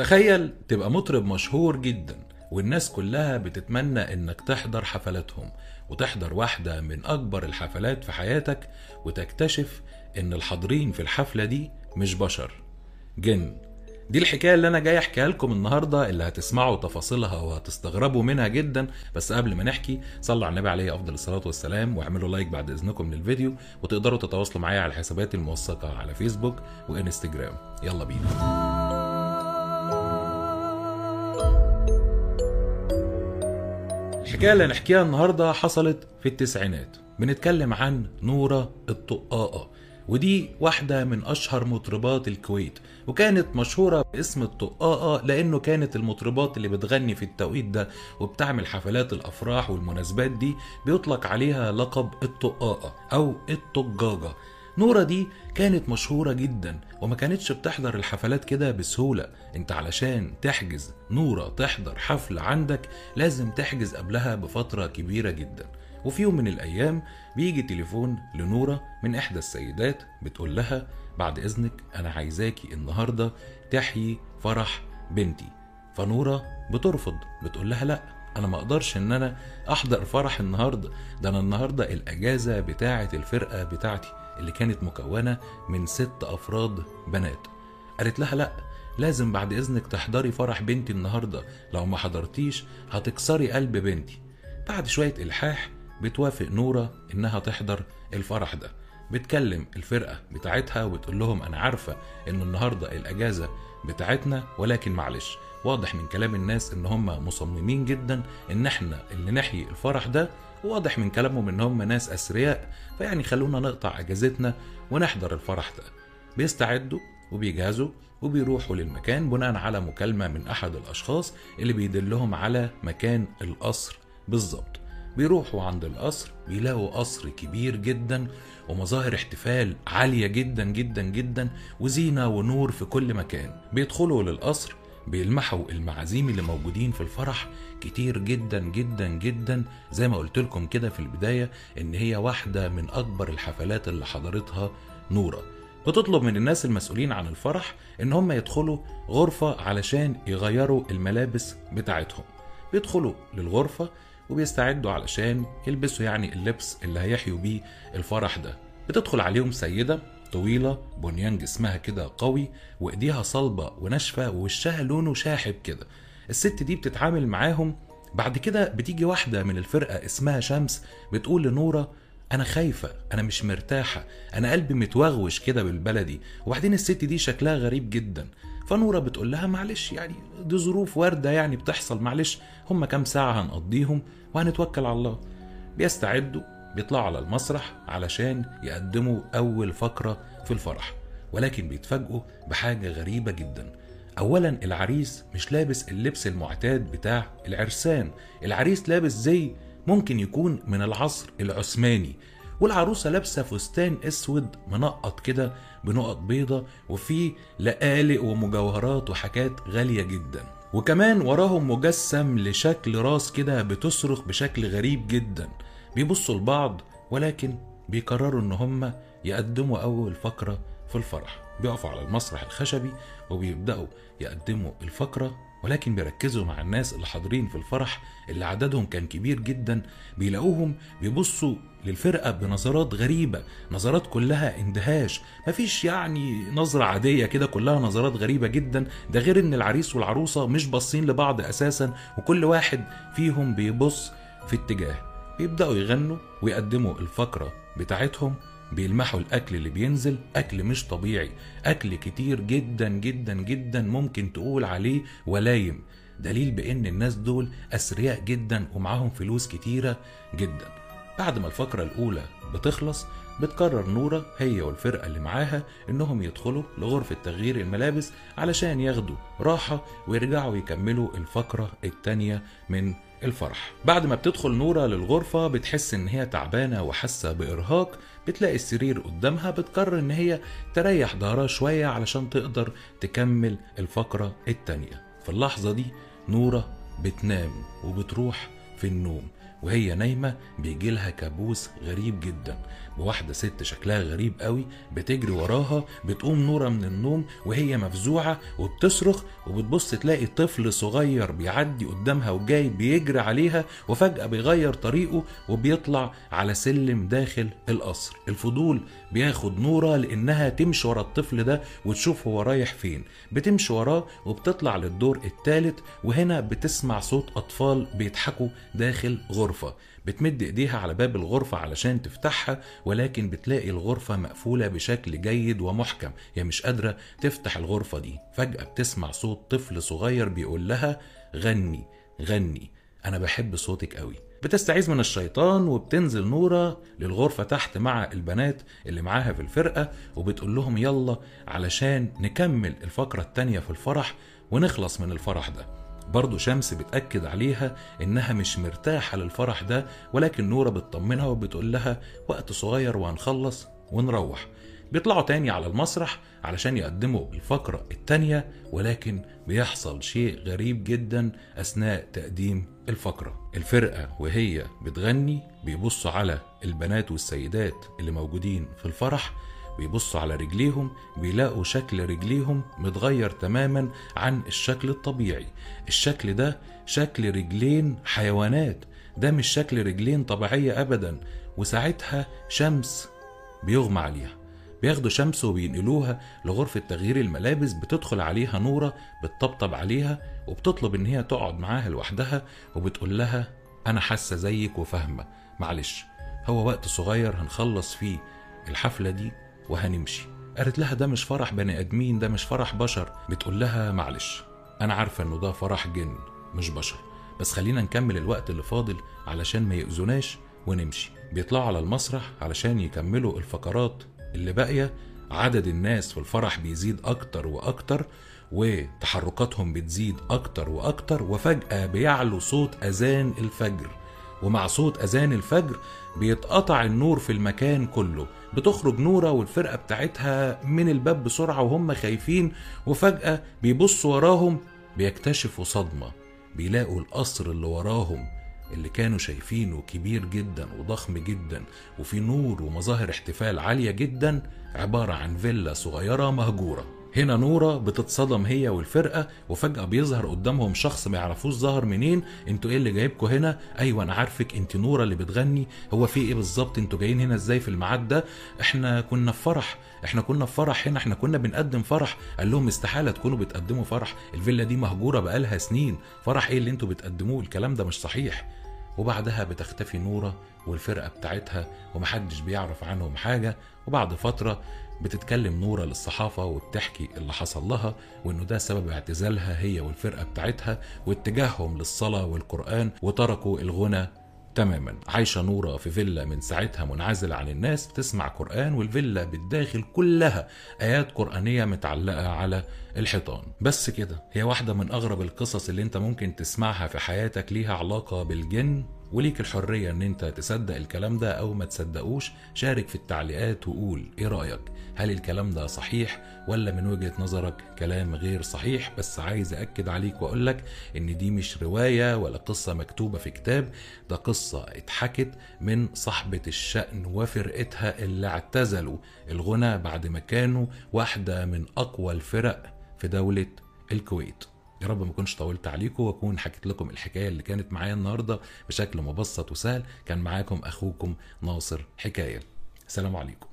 تخيل تبقى مطرب مشهور جدا والناس كلها بتتمنى إنك تحضر حفلاتهم وتحضر واحدة من أكبر الحفلات في حياتك وتكتشف إن الحاضرين في الحفلة دي مش بشر. جن دي الحكاية اللي أنا جاي أحكيها لكم النهاردة اللي هتسمعوا تفاصيلها وهتستغربوا منها جدا. بس قبل ما نحكي صلوا على النبي عليه أفضل الصلاة والسلام واعملوا لايك بعد إذنكم للفيديو وتقدروا تتواصلوا معايا على حساباتي الموثقة على فيسبوك وإنستجرام. يلا بينا. الحكاية اللي هنحكيها النهاردة حصلت في التسعينات. بنتكلم عن نورة الطقاقة. ودي واحدة من أشهر مطربات الكويت وكانت مشهورة باسم الطقاقة لأنه كانت المطربات اللي بتغني في التوقيت ده وبتعمل حفلات الأفراح والمناسبات دي بيطلق عليها لقب الطقاقة أو الطجاجة نورة دي كانت مشهورة جدا وما كانتش بتحضر الحفلات كده بسهولة. انت علشان تحجز نورة تحضر حفلة عندك لازم تحجز قبلها بفترة كبيرة جدا. وفي يوم من الأيام بيجي تليفون لنورة من إحدى السيدات بتقول لها بعد إذنك أنا عايزاكي النهاردة تحيي فرح بنتي. فنورة بترفض بتقول لها لأ أنا ما أقدرش إن أنا أحضر فرح النهاردة. ده أنا النهاردة الأجازة بتاعة الفرقة بتاعتي. اللي كانت مكونة من ست أفراد بنات. قالت لها لأ لازم بعد إذنك تحضري فرح بنتي النهاردة. لو ما حضرتيش هتكسري قلب بنتي. بعد شوية إلحاح بتوافق نورة إنها تحضر الفرح ده. بتكلم الفرقة بتاعتها وبتقول لهم أنا عارفة إن النهاردة الأجازة بتاعتنا ولكن معلش واضح من كلام الناس إن هم مصممين جدا إن إحنا اللي نحيي الفرح ده واضح من كلامهم إن هم ناس أثرياء فيعني خلونا نقطع أجازتنا ونحضر الفرح ده. بيستعدوا وبيجهزوا وبيروحوا للمكان بناء على مكالمة من أحد الأشخاص اللي بيدلهم على مكان القصر بالظبط. بيروحوا عند القصر بيلاقوا قصر كبير جدا ومظاهر احتفال عالية جدا جدا جدا وزينة ونور في كل مكان. بيدخلوا للقصر بيلمحوا المعازيم اللي موجودين في الفرح كتير جدا جدا جدا. زي ما قلت لكم كده في البداية إن هي واحدة من أكبر الحفلات اللي حضرتها نورة. بتطلب من الناس المسؤولين عن الفرح إن هم يدخلوا غرفة علشان يغيروا الملابس بتاعتهم. بيدخلوا للغرفة وبيستعدوا علشان يلبسوا يعني اللبس اللي هيحيوا بيه الفرح ده. بتدخل عليهم سيدة طويلة بنيان جسمها كده قوي وإيديها صلبة وناشفة ووشها لونه شاحب كده. الست دي بتتعامل معاهم بعد كده بتيجي واحدة من الفرقة اسمها شمس بتقول لنورة أنا خايفة أنا مش مرتاحة أنا قلبي متوغوش كده بالبلدي. وبعدين الست دي شكلها غريب جدا. فنورة بتقول لها معلش يعني دي ظروف واردة يعني بتحصل معلش هم كام ساعة هنقضيهم وهنتوكل على الله. بيستعدوا بيطلعوا على المسرح علشان يقدموا أول فقرة في الفرح ولكن بيتفاجئوا بحاجة غريبة جدا. أولا العريس مش لابس اللبس المعتاد بتاع العرسان. العريس لابس زي ممكن يكون من العصر العثماني والعروسة لابسة فستان أسود منقط كده بنقط بيضة وفيه لقالق ومجوهرات وحاجات غالية جدا. وكمان وراهم مجسم لشكل راس كده بتصرخ بشكل غريب جدا. بيبصوا لبعض ولكن بيقرروا إن هم يقدموا أول فقرة في الفرح. بيقفوا على المسرح الخشبي وبيبدأوا يقدموا الفقرة ولكن بيركزوا مع الناس اللي حاضرين في الفرح اللي عددهم كان كبير جدا. بيلاقوهم بيبصوا للفرقة بنظرات غريبة نظرات كلها اندهاش. مفيش يعني نظرة عادية كده كلها نظرات غريبة جدا. ده غير إن العريس والعروسة مش باصين لبعض أساسا وكل واحد فيهم بيبص في اتجاه بيبدأوا يغنوا ويقدموا الفقرة بتاعتهم بيلمحوا الأكل اللي بينزل أكل مش طبيعي أكل كتير جدا جدا جدا ممكن تقول عليه ولايم. دليل بأن الناس دول أثرياء جدا ومعاهم فلوس كتيرة جدا. بعد ما الفقرة الأولى بتخلص بتقرر نورة هي والفرقة اللي معاها إنهم يدخلوا لغرفة تغيير الملابس علشان ياخدوا راحة ويرجعوا يكملوا الفقرة التانية من الفرح. بعد ما بتدخل نورة للغرفة بتحس إن هي تعبانة وحاسة بإرهاق بتلاقي السرير قدامها بتقرر إن هي تريح ظهرها شوية علشان تقدر تكمل الفقرة التانية. في اللحظة دي نورة بتنام وبتروح في النوم وهي نايمة بيجي لها كابوس غريب جدا بواحدة ست شكلها غريب قوي بتجري وراها بتقوم نورة من النوم وهي مفزوعة وبتصرخ وبتبص تلاقي طفل صغير بيعدي قدامها وجاي بيجري عليها وفجأة بيغير طريقه وبيطلع على سلم داخل القصر. الفضول بياخد نورة لأنها تمشي ورا الطفل ده وتشوف هو رايح فين. بتمشي وراه وبتطلع للدور الثالث وهنا بتسمع صوت أطفال بيضحكوا داخل غرفة. بتمد إيديها على باب الغرفة علشان تفتحها ولكن بتلاقي الغرفة مقفولة بشكل جيد ومحكم. هي مش قادرة تفتح الغرفة دي. فجأة بتسمع صوت طفل صغير بيقول لها غني غني أنا بحب صوتك قوي بتستعيذ من الشيطان وبتنزل نورة للغرفة تحت مع البنات اللي معاها في الفرقة وبتقول لهم يلا علشان نكمل الفقرة التانية في الفرح ونخلص من الفرح ده. برضه شمس بتأكد عليها إنها مش مرتاحة للفرح ده ولكن نورة بتطمنها وبتقول لها وقت صغير وهنخلص ونروح. بيطلعوا تاني على المسرح علشان يقدموا الفقرة التانية ولكن بيحصل شيء غريب جدا أثناء تقديم الفقرة. الفرقة وهي بتغني بيبصوا على البنات والسيدات اللي موجودين في الفرح بيبصوا على رجليهم بيلاقوا شكل رجليهم متغير تماما عن الشكل الطبيعي. الشكل ده شكل رجلين حيوانات. ده مش شكل رجلين طبيعية أبدا. وساعتها شمس بيغمى عليها. بياخدوا شمس وبينقلوها لغرفة تغيير الملابس بتدخل عليها نورة بتطبطب عليها وبتطلب إن هي تقعد معاها لوحدها وبتقول لها أنا حاسة زيك وفاهمة. معلش هو وقت صغير هنخلص فيه الحفلة دي. وهنمشي. قالت لها ده مش فرح بني أدمين ده مش فرح بشر. بتقول لها معلش أنا عارفة إنه ده فرح جن مش بشر. بس خلينا نكمل الوقت اللي فاضل علشان ما يأذوناش ونمشي. بيطلعوا على المسرح علشان يكملوا الفقرات اللي باقية. عدد الناس في الفرح بيزيد أكتر وأكتر وتحركاتهم بتزيد أكتر وأكتر وفجأة بيعلو صوت أذان الفجر. ومع صوت أذان الفجر بيتقطع النور في المكان كله. بتخرج نورة والفرقة بتاعتها من الباب بسرعة وهم خايفين وفجأة بيبصوا وراهم بيكتشفوا صدمة. بيلاقوا القصر اللي وراهم اللي كانوا شايفينه كبير جدا وضخم جدا وفي نور ومظاهر احتفال عالية جدا عبارة عن فيلا صغيرة مهجورة. هنا نورة بتتصدم هي والفرقة وفجأة بيظهر قدامهم شخص ما يعرفوش ظهر منين. أنتوا إيه اللي جايبكوا هنا؟ أيوه أنا عارفك انت نورة اللي بتغني. هو في إيه بالظبط؟ أنتوا جايين هنا إزاي في الميعاد ده؟ إحنا كنا في فرح إحنا كنا في فرح هنا إحنا كنا بنقدم فرح. قال لهم استحالة تكونوا بتقدموا فرح. الفيلا دي مهجورة بقالها سنين. فرح إيه اللي أنتوا بتقدموه؟ الكلام ده مش صحيح. وبعدها بتختفي نورة والفرقة بتاعتها ومحدش بيعرف عنهم حاجة وبعد فترة بتتكلم نورة للصحافة وبتحكي اللي حصل لها وإنه ده سبب اعتزالها هي والفرقة بتاعتها واتجاههم للصلاة والقرآن وتركوا الغنى تماما. عايشة نورة في فيلا من ساعتها منعزلة عن الناس بتسمع قرآن والفيلا بالداخل كلها آيات قرآنية متعلقة على الحيطان. بس كده هي واحدة من أغرب القصص اللي أنت ممكن تسمعها في حياتك ليها علاقة بالجن وليك الحرية إن أنت تصدق الكلام ده أو ما تصدقوش شارك في التعليقات وقول إيه رأيك؟ هل الكلام ده صحيح ولا من وجهة نظرك كلام غير صحيح؟ بس عايز أكد عليك وأقولك إن دي مش رواية ولا قصة مكتوبة في كتاب ده قصة اتحكت من صاحبة الشأن وفرقتها اللي اعتزلوا. الغنى بعد ما كانوا واحدة من أقوى الفرق في دولة الكويت. يا رب ما كنتش طولت عليكم واكون حكيت لكم الحكاية اللي كانت معايا النهارده بشكل مبسط وسهل. كان معاكم أخوكم ناصر حكاية. السلام عليكم.